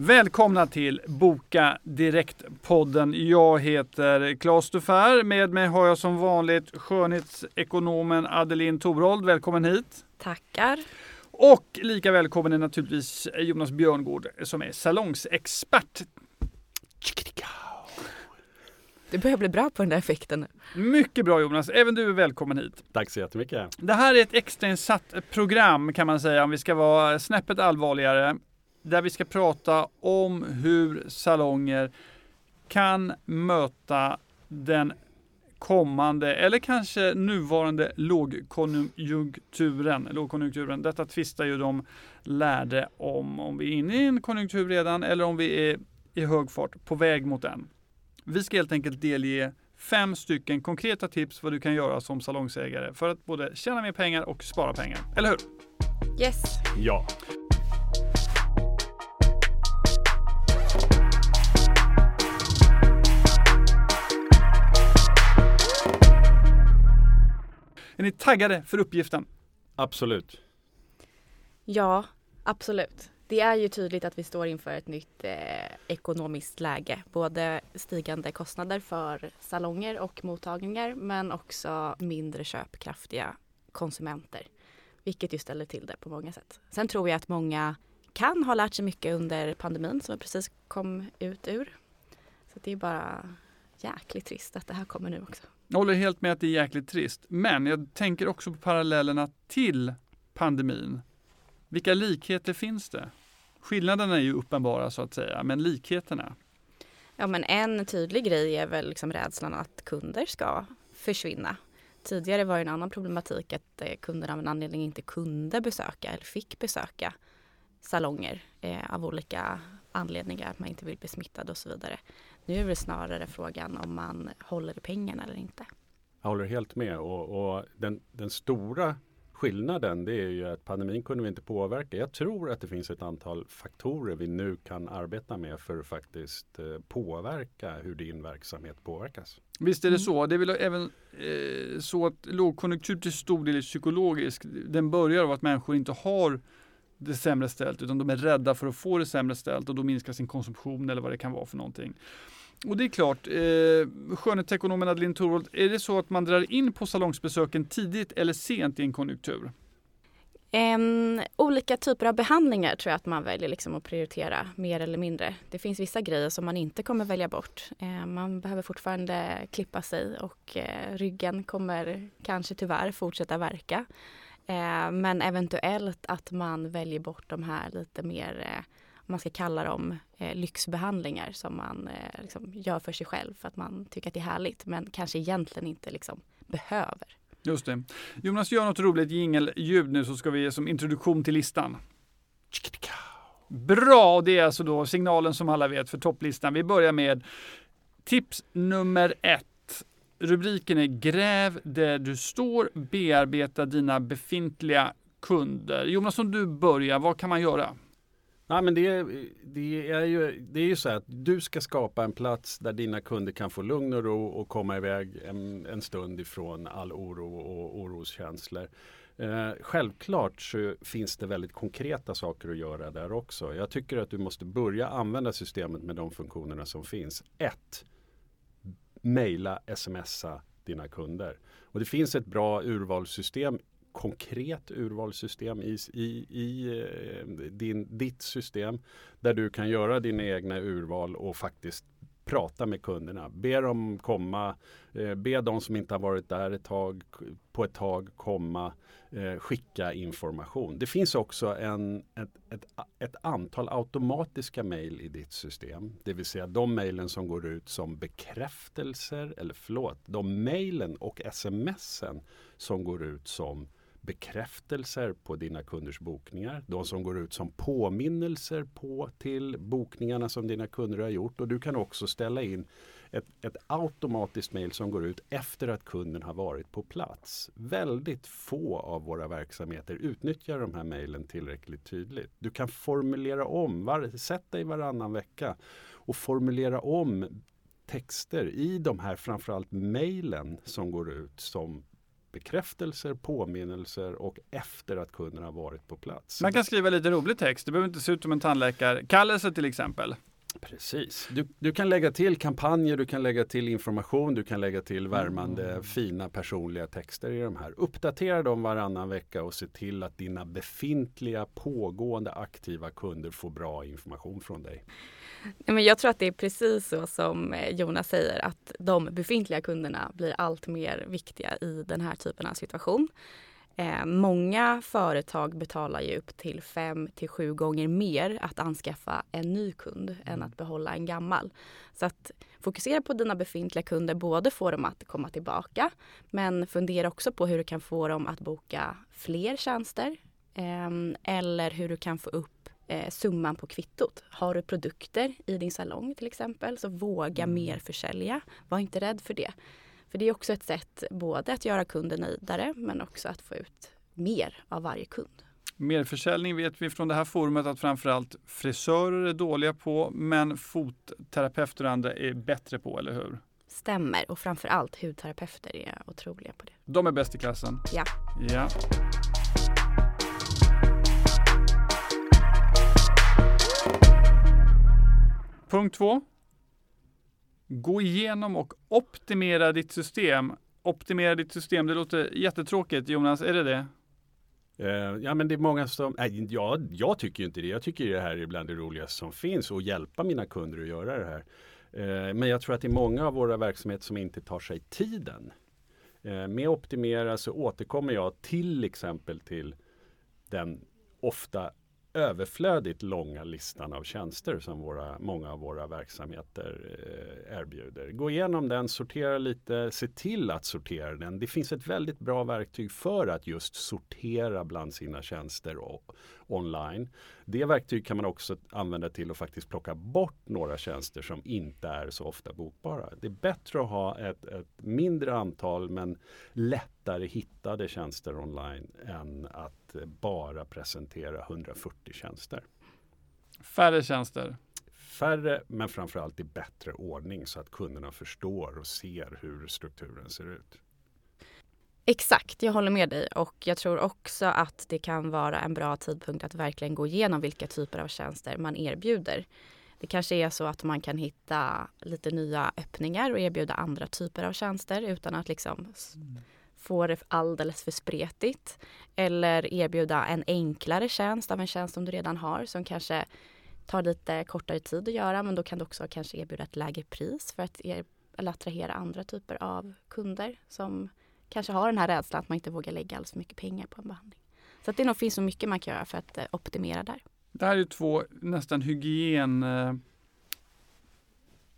Välkomna till Boka Direkt-podden. Jag heter Claes Dufair. Med mig har jag som vanligt skönhetsekonomen Adeline Torold. Välkommen hit. Tackar. Och lika välkommen är naturligtvis Jonas Björngård som är salongsexpert. Du börjar bli bra på den där effekten. Mycket bra Jonas, även du är välkommen hit. Tack så jättemycket. Det här är ett extrainsatt program kan man säga om vi ska vara snäppet allvarligare. Där vi ska prata om hur salonger kan möta den kommande eller kanske nuvarande lågkonjunkturen. lågkonjunkturen. Detta tvistar ju de lärde om, om vi är inne i en konjunktur redan eller om vi är i hög fart på väg mot den. Vi ska helt enkelt delge fem stycken konkreta tips vad du kan göra som salongsägare för att både tjäna mer pengar och spara pengar. Eller hur? Yes. Ja. Är ni taggade för uppgiften? Absolut. Ja, absolut. Det är ju tydligt att vi står inför ett nytt eh, ekonomiskt läge. Både stigande kostnader för salonger och mottagningar men också mindre köpkraftiga konsumenter. Vilket ju ställer till det på många sätt. Sen tror jag att många kan ha lärt sig mycket under pandemin som vi precis kom ut ur. Så det är bara jäkligt trist att det här kommer nu också. Jag håller helt med att det är jäkligt trist. Men jag tänker också på parallellerna till pandemin. Vilka likheter finns det? Skillnaderna är ju uppenbara så att säga, men likheterna? Ja, men en tydlig grej är väl liksom rädslan att kunder ska försvinna. Tidigare var det en annan problematik att eh, kunderna av en anledning inte kunde besöka eller fick besöka salonger eh, av olika anledningar, att man inte vill bli smittad och så vidare. Nu är det snarare frågan om man håller i pengarna eller inte. Jag håller helt med och, och den, den, stora skillnaden det är ju att pandemin kunde vi inte påverka. Jag tror att det finns ett antal faktorer vi nu kan arbeta med för att faktiskt eh, påverka hur din verksamhet påverkas. Visst är det mm. så. Det är väl även eh, så att lågkonjunktur till stor del är psykologisk. Den börjar av att människor inte har det sämre ställt utan de är rädda för att få det sämre ställt och då minskar sin konsumtion eller vad det kan vara för någonting. Och det är klart, eh, skönhetsekonomen Adeline Thorold, är det så att man drar in på salongsbesöken tidigt eller sent i en konjunktur? Um, olika typer av behandlingar tror jag att man väljer liksom att prioritera mer eller mindre. Det finns vissa grejer som man inte kommer välja bort. Uh, man behöver fortfarande klippa sig och uh, ryggen kommer kanske tyvärr fortsätta verka. Uh, men eventuellt att man väljer bort de här lite mer man ska kalla dem eh, lyxbehandlingar som man eh, liksom gör för sig själv för att man tycker att det är härligt men kanske egentligen inte liksom behöver. Just det. Jonas, gör något roligt jingelljud nu så ska vi som introduktion till listan. Bra, det är alltså då signalen som alla vet för topplistan. Vi börjar med tips nummer ett. Rubriken är Gräv där du står, bearbeta dina befintliga kunder. Jonas, om du börjar, vad kan man göra? Nej, men det, det, är ju, det är ju så att du ska skapa en plats där dina kunder kan få lugn och ro och komma iväg en, en stund ifrån all oro och oroskänslor. Eh, självklart så finns det väldigt konkreta saker att göra där också. Jag tycker att du måste börja använda systemet med de funktionerna som finns. 1. Mejla, smsa dina kunder. Och det finns ett bra urvalssystem konkret urvalssystem i, i, i eh, din, ditt system där du kan göra dina egna urval och faktiskt prata med kunderna. Be dem komma, eh, be de som inte har varit där ett tag, på ett tag komma, eh, skicka information. Det finns också en, ett, ett, ett antal automatiska mejl i ditt system. Det vill säga de mejlen som går ut som bekräftelser, eller förlåt, de mejlen och smsen som går ut som bekräftelser på dina kunders bokningar. De som går ut som påminnelser på till bokningarna som dina kunder har gjort. Och du kan också ställa in ett, ett automatiskt mail som går ut efter att kunden har varit på plats. Väldigt få av våra verksamheter utnyttjar de här mejlen tillräckligt tydligt. Du kan formulera om, var, sätt dig varannan vecka och formulera om texter i de här framförallt mejlen som går ut som bekräftelser, påminnelser och efter att kunden har varit på plats. Man kan skriva lite rolig text. Det behöver inte se ut som en tandläkarkallelse till exempel. Precis. Du, du kan lägga till kampanjer, du kan lägga till information, du kan lägga till värmande, mm. fina personliga texter i de här. Uppdatera dem varannan vecka och se till att dina befintliga pågående aktiva kunder får bra information från dig. Men jag tror att det är precis så som eh, Jonas säger att de befintliga kunderna blir allt mer viktiga i den här typen av situation. Eh, många företag betalar ju upp till fem till sju gånger mer att anskaffa en ny kund än mm. att behålla en gammal. Så att fokusera på dina befintliga kunder, både få dem att komma tillbaka men fundera också på hur du kan få dem att boka fler tjänster eh, eller hur du kan få upp eh, summan på kvittot. Har du produkter i din salong till exempel så våga mm. mer försälja. Var inte rädd för det. För det är också ett sätt både att göra kunden nöjdare men också att få ut mer av varje kund. Merförsäljning vet vi från det här forumet att framförallt frisörer är dåliga på men fotterapeuter och andra är bättre på, eller hur? Stämmer och framförallt hudterapeuter är otroliga på det. De är bäst i klassen? Ja. ja. Punkt två. Gå igenom och optimera ditt system. Optimera ditt system, det låter jättetråkigt Jonas, är det det? Uh, ja men det är många som, nej, ja, jag tycker inte det. Jag tycker det här är bland det roligaste som finns och hjälpa mina kunder att göra det här. Uh, men jag tror att det är många av våra verksamheter som inte tar sig tiden. Uh, med optimera så återkommer jag till exempel till den ofta överflödigt långa listan av tjänster som våra, många av våra verksamheter eh, erbjuder. Gå igenom den, sortera lite, se till att sortera den. Det finns ett väldigt bra verktyg för att just sortera bland sina tjänster och, online. Det verktyg kan man också använda till att faktiskt plocka bort några tjänster som inte är så ofta bokbara. Det är bättre att ha ett, ett mindre antal men lättare hittade tjänster online än att bara presentera 140 tjänster. Färre tjänster? Färre men framförallt i bättre ordning så att kunderna förstår och ser hur strukturen ser ut. Exakt, jag håller med dig och jag tror också att det kan vara en bra tidpunkt att verkligen gå igenom vilka typer av tjänster man erbjuder. Det kanske är så att man kan hitta lite nya öppningar och erbjuda andra typer av tjänster utan att liksom mm få det alldeles för spretigt. Eller erbjuda en enklare tjänst av en tjänst som du redan har som kanske tar lite kortare tid att göra men då kan du också kanske erbjuda ett lägre pris för att er, eller attrahera andra typer av kunder som kanske har den här rädslan att man inte vågar lägga alldeles för mycket pengar på en behandling. Så att det nog finns så mycket man kan göra för att eh, optimera där. Det här är två nästan hygien eh,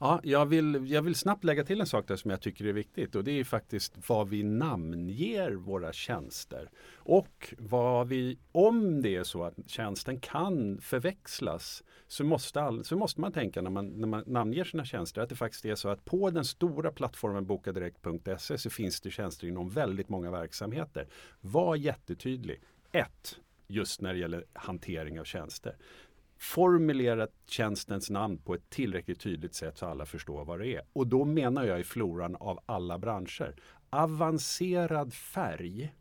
Ja, jag vill, jag vill snabbt lägga till en sak där som jag tycker är viktigt och det är faktiskt vad vi namnger våra tjänster. Och vad vi, om det är så att tjänsten kan förväxlas så måste, all, så måste man tänka när man, när man namnger sina tjänster att det faktiskt är så att på den stora plattformen bokadirekt.se så finns det tjänster inom väldigt många verksamheter. Var jättetydlig. 1. Just när det gäller hantering av tjänster formulera tjänstens namn på ett tillräckligt tydligt sätt så alla förstår vad det är. Och då menar jag i floran av alla branscher. Avancerad färg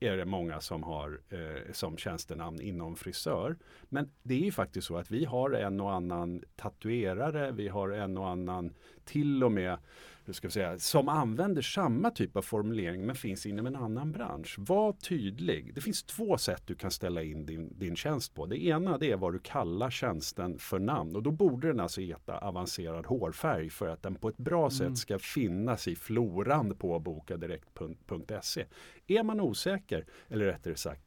är det många som har eh, som tjänstenamn inom frisör. Men det är ju faktiskt så att vi har en och annan tatuerare, vi har en och annan till och med hur ska vi säga, som använder samma typ av formulering men finns inom en annan bransch. Var tydlig. Det finns två sätt du kan ställa in din, din tjänst på. Det ena det är vad du kallar tjänsten för namn och då borde den alltså heta avancerad hårfärg för att den på ett bra mm. sätt ska finnas i floran på bokadirekt.se. Är man osäker, eller rättare sagt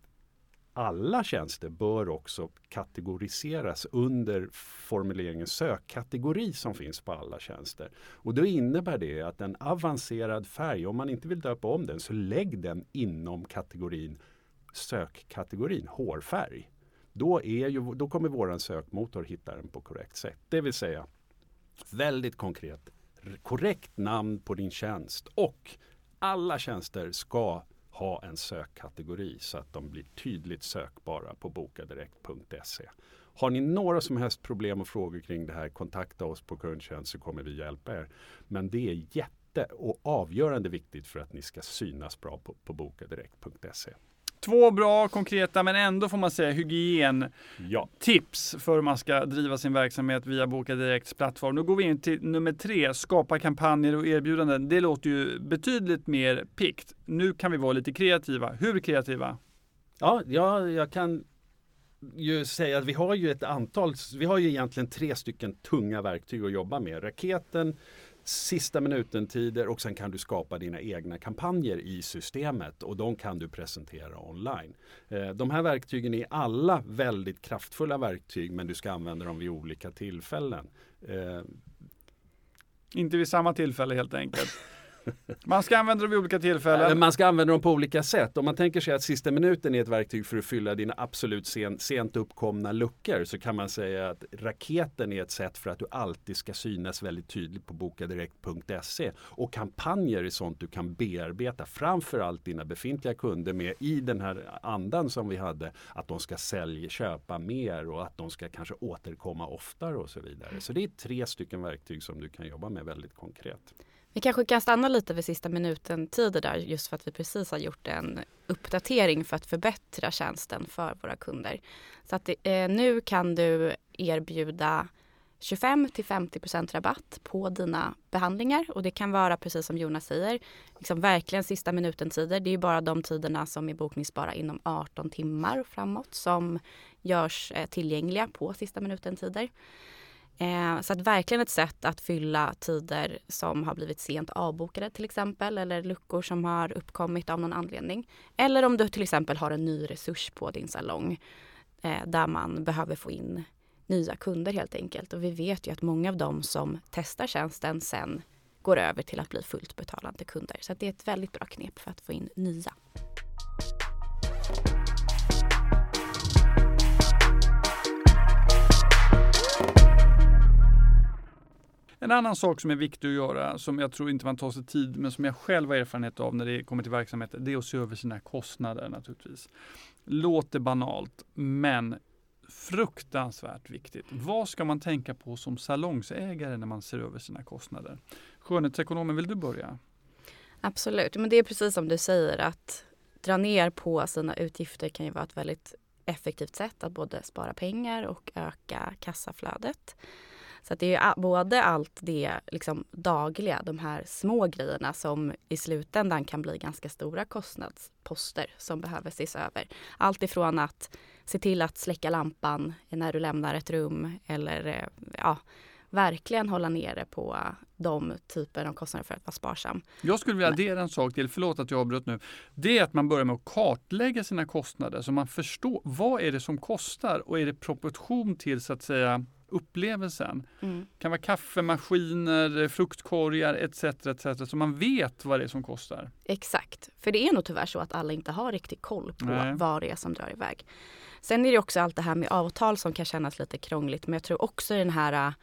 alla tjänster bör också kategoriseras under formuleringen sökkategori som finns på alla tjänster. Och då innebär det att en avancerad färg, om man inte vill döpa om den, så lägg den inom kategorin sökkategorin hårfärg. Då, är ju, då kommer våran sökmotor hitta den på korrekt sätt. Det vill säga väldigt konkret, korrekt namn på din tjänst och alla tjänster ska ha en sökkategori så att de blir tydligt sökbara på bokadirekt.se. Har ni några som helst problem och frågor kring det här, kontakta oss på kundtjänst så kommer vi hjälpa er. Men det är jätte och avgörande viktigt för att ni ska synas bra på, på bokadirekt.se. Två bra, konkreta, men ändå får man säga hygien Ja. tips för hur man ska driva sin verksamhet via Boka Direkts plattform. Nu går vi in till nummer tre, skapa kampanjer och erbjudanden. Det låter ju betydligt mer pikt. Nu kan vi vara lite kreativa. Hur kreativa? Ja, ja, jag kan ju säga att vi har ju ett antal, vi har ju egentligen tre stycken tunga verktyg att jobba med. Raketen, sista minuten-tider och sen kan du skapa dina egna kampanjer i systemet och de kan du presentera online. Eh, De här verktygen är alla väldigt kraftfulla verktyg men du ska använda dem vid olika tillfällen. Eh, Inte vid samma tillfälle helt enkelt. Man ska använda dem vid olika tillfällen. Man ska använda dem på olika sätt. Om man tänker sig att sista minuten är ett verktyg för att fylla dina absolut sen, sent uppkomna luckor så kan man säga att raketen är ett sätt för att du alltid ska synas väldigt tydligt på bokadirekt.se. Och kampanjer är sånt du kan bearbeta framförallt dina befintliga kunder med i den här andan som vi hade. Att de ska sälja, köpa mer och att de ska kanske återkomma oftare och så vidare. Så det är tre stycken verktyg som du kan jobba med väldigt konkret. Vi kanske kan stanna lite vid sista minuten-tider där just för att vi precis har gjort en uppdatering för att förbättra tjänsten för våra kunder. Så att eh, nu kan du erbjuda 25 till 50% rabatt på dina behandlingar och det kan vara precis som Jonas säger, liksom verkligen sista minuten-tider. Det är ju bara de tiderna som är bokningsbara inom 18 timmar framåt som görs eh, tillgängliga på sista minuten-tider. Eh, så att verkligen ett sätt att fylla tider som har blivit sent avbokade till exempel eller luckor som har uppkommit av någon anledning. Eller om du till exempel har en ny resurs på din salong eh, där man behöver få in nya kunder helt enkelt. Och vi vet ju att många av dem som testar tjänsten sen går över till att bli fullt betalande kunder. Så att det är ett väldigt bra knep för att få in nya. En annan sak som är viktig att göra, som jag tror inte man tar sig tid, men som jag själv har erfarenhet av när det kommer till verksamheter, det är att se över sina kostnader naturligtvis. Låter banalt, men fruktansvärt viktigt. Vad ska man tänka på som salongsägare när man ser över sina kostnader? Skönhetsekonomen, vill du börja? Absolut, men det är precis som du säger att dra ner på sina utgifter kan ju vara ett väldigt effektivt sätt att både spara pengar och öka kassaflödet. Så att det är både allt det liksom dagliga, de här små grejerna som i slutändan kan bli ganska stora kostnadsposter som behöver ses över. Allt ifrån att se till att släcka lampan när du lämnar ett rum eller ja, verkligen hålla nere på de typer av kostnader för att vara sparsam. Jag skulle vilja addera en sak till, förlåt att jag avbröt nu. Det är att man börjar med att kartlägga sina kostnader så man förstår vad är det som kostar och är det proportion till så att säga upplevelsen. Mm. kan vara kaffemaskiner, fruktkorgar etc. etc. Så man vet vad det är som kostar. Exakt, för det är nog tyvärr så att alla inte har riktigt koll på Nej. vad det är som drar iväg. Sen är det också allt det här med avtal som kan kännas lite krångligt men jag tror också i den här äh,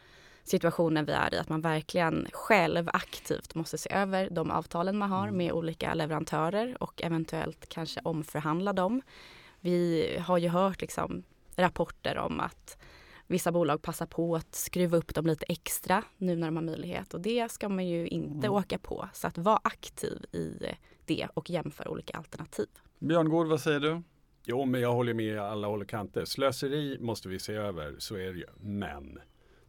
situationen vi är i att man verkligen själv aktivt måste se över de avtalen man har med olika leverantörer och eventuellt kanske omförhandla dem. Vi har ju hört liksom rapporter om att vissa bolag passar på att skruva upp dem lite extra nu när de har möjlighet och det ska man ju inte Mm. åka på. Så att vara aktiv i det och jämföra olika alternativ. Björn Gård, vad säger du? Jo, men jag håller med alla håll och kanter. Slöseri måste vi se över, så är det ju. Men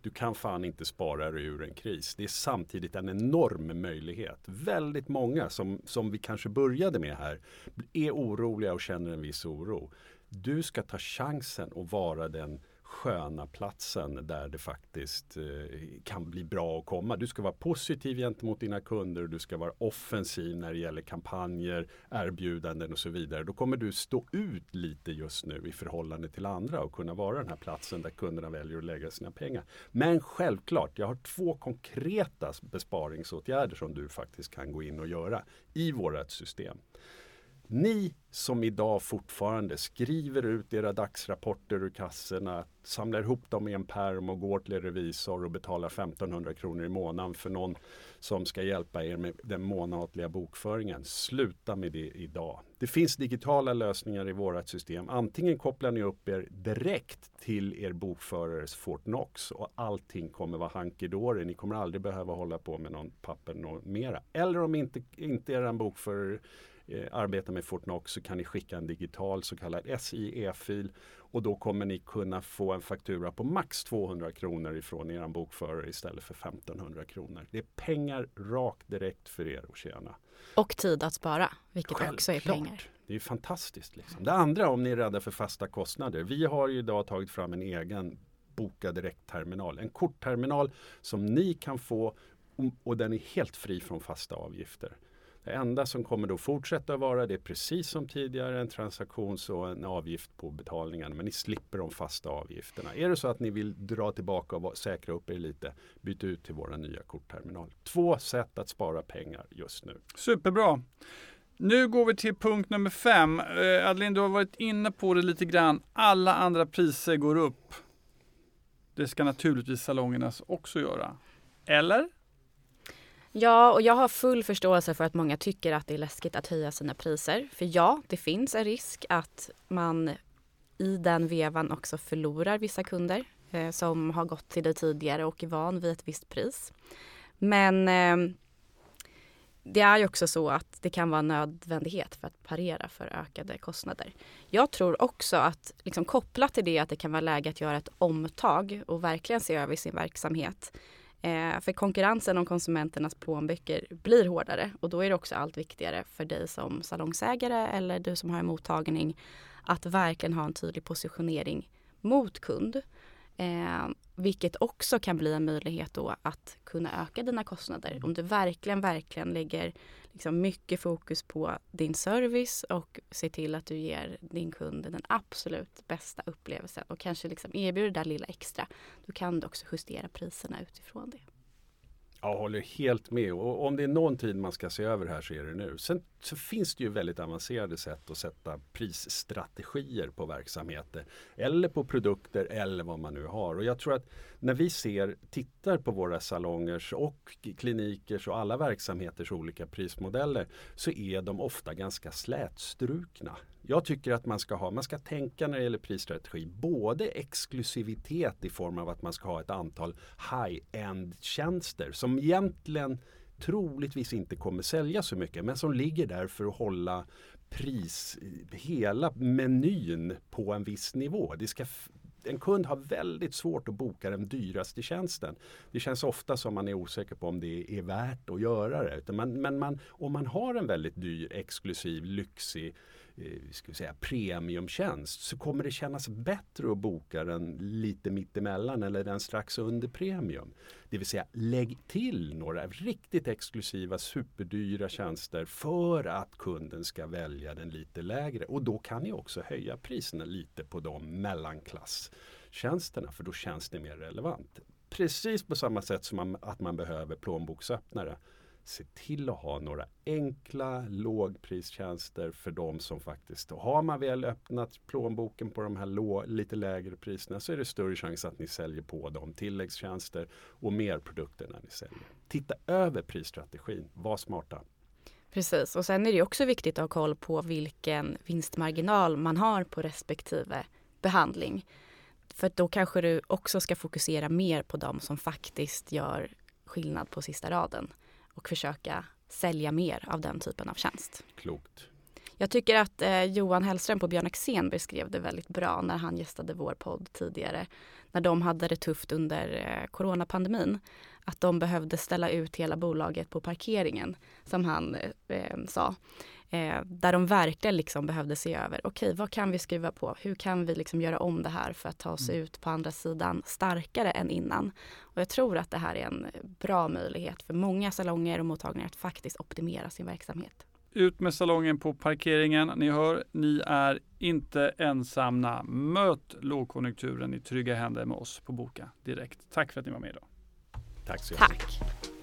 du kan fan inte spara dig ur en kris. Det är samtidigt en enorm möjlighet. Väldigt många som, som vi kanske började med här är oroliga och känner en viss oro. Du ska ta chansen och vara den sköna platsen där det faktiskt eh, kan bli bra att komma. Du ska vara positiv gentemot dina kunder och du ska vara offensiv när det gäller kampanjer, erbjudanden och så vidare. Då kommer du stå ut lite just nu i förhållande till andra och kunna vara den här platsen där kunderna väljer att lägga sina pengar. Men självklart, jag har två konkreta besparingsåtgärder som du faktiskt kan gå in och göra i vårat system. Ni som idag fortfarande skriver ut era dagsrapporter ur kassorna, samlar ihop dem i en perm och går till er revisor och betalar 1500 kronor i månaden för någon som ska hjälpa er med den månatliga bokföringen. Sluta med det idag. Det finns digitala lösningar i vårt system. Antingen kopplar ni upp er direkt till er bokförares Fortnox och allting kommer vara hunky-dory. Ni kommer aldrig behöva hålla på med någon papper någon mera. Eller om inte, inte er bokförare eh, arbetar med Fortnox så kan ni skicka en digital så kallad SIE-fil och då kommer ni kunna få en faktura på max 200 kronor ifrån er bokförare istället för 1500 kronor. Det är pengar rakt direkt för er att tjäna. Och tid att spara, vilket Självklart. också är pengar. Det är fantastiskt. Liksom. Det andra om ni är rädda för fasta kostnader. Vi har ju idag tagit fram en egen Boka Direkt-terminal. En kortterminal som ni kan få och den är helt fri från fasta avgifter. Det enda som kommer då fortsätta vara det är precis som tidigare en transaktions och en avgift på betalningen. Men ni slipper de fasta avgifterna. Är det så att ni vill dra tillbaka och säkra upp er lite, byt ut till våra nya kortterminal. Två sätt att spara pengar just nu. Superbra. Nu går vi till punkt nummer fem. Eh, Adeline, du har varit inne på det lite grann. Alla andra priser går upp. Det ska naturligtvis salongernas också göra. Eller? Ja, och jag har full förståelse för att många tycker att det är läskigt att höja sina priser. För ja, det finns en risk att man i den vevan också förlorar vissa kunder eh, som har gått till dig tidigare och är van vid ett visst pris. Men eh, det är ju också så att det kan vara en nödvändighet för att parera för ökade kostnader. Jag tror också att liksom kopplat till det att det kan vara läge att göra ett omtag och verkligen se över sin verksamhet Eh, för konkurrensen om konsumenternas plånböcker blir hårdare och då är det också allt viktigare för dig som salongsägare eller du som har en mottagning att verkligen ha en tydlig positionering mot kund. Eh, vilket också kan bli en möjlighet då att kunna öka dina kostnader. Om du verkligen, verkligen lägger liksom mycket fokus på din service och ser till att du ger din kund den absolut bästa upplevelsen och kanske liksom erbjuder det där lilla extra. Då kan du också justera priserna utifrån det. Jag håller helt med och om det är någon tid man ska se över här så är det nu. Sen så finns det ju väldigt avancerade sätt att sätta prisstrategier på verksamheter eller på produkter eller vad man nu har. Och jag tror att när vi ser, tittar på våra salongers och klinikers och alla verksamheters olika prismodeller så är de ofta ganska slätstrukna. Jag tycker att man ska ha, man ska tänka när det gäller prisstrategi både exklusivitet i form av att man ska ha ett antal high-end tjänster som egentligen troligtvis inte kommer sälja så mycket men som ligger där för att hålla pris, hela menyn på en viss nivå. Det ska en kund har väldigt svårt att boka den dyraste tjänsten. Det känns ofta som man är osäker på om det är värt att göra det. men, men man, om man har en väldigt dyr, exklusiv, lyxig eh, säga, premiumtjänst så kommer det kännas bättre att boka den lite mittemellan eller den strax under premium. Det vill säga lägg till några riktigt exklusiva superdyra tjänster för att kunden ska välja den lite lägre och då kan ni också höja priserna lite på de mellanklasstjänsterna för då känns det mer relevant. Precis på samma sätt som man, att man behöver plånboksöppnare se till att ha några enkla lågpristjänster för de som faktiskt, har man väl öppnat plånboken på de här lå, lite lägre priserna så är det större chans att ni säljer på de tilläggstjänster och mer produkter när ni säljer. Titta över prisstrategin, var smarta. Precis och sen är det också viktigt att ha koll på vilken vinstmarginal man har på respektive behandling. För då kanske du också ska fokusera mer på de som faktiskt gör skillnad på sista raden och försöka sälja mer av den typen av tjänst. Klokt. Jag tycker att eh, Johan Hellström på Björn Axén beskrev det väldigt bra när han gästade vår podd tidigare. När de hade det tufft under eh, coronapandemin. Att de behövde ställa ut hela bolaget på parkeringen som han eh, sa. Eh, där de verkligen liksom behövde se över, okej okay, vad kan vi skriva på? Hur kan vi liksom göra om det här för att ta oss mm. ut på andra sidan starkare än innan? Och jag tror att det här är en bra möjlighet för många salonger och mottagningar att faktiskt optimera sin verksamhet. Ut med salongen på parkeringen. Ni hör, ni är inte ensamma. Möt lågkonjunkturen i trygga händer med oss på Boka Direkt. Tack för att ni var med idag. Tack så mycket. Tack.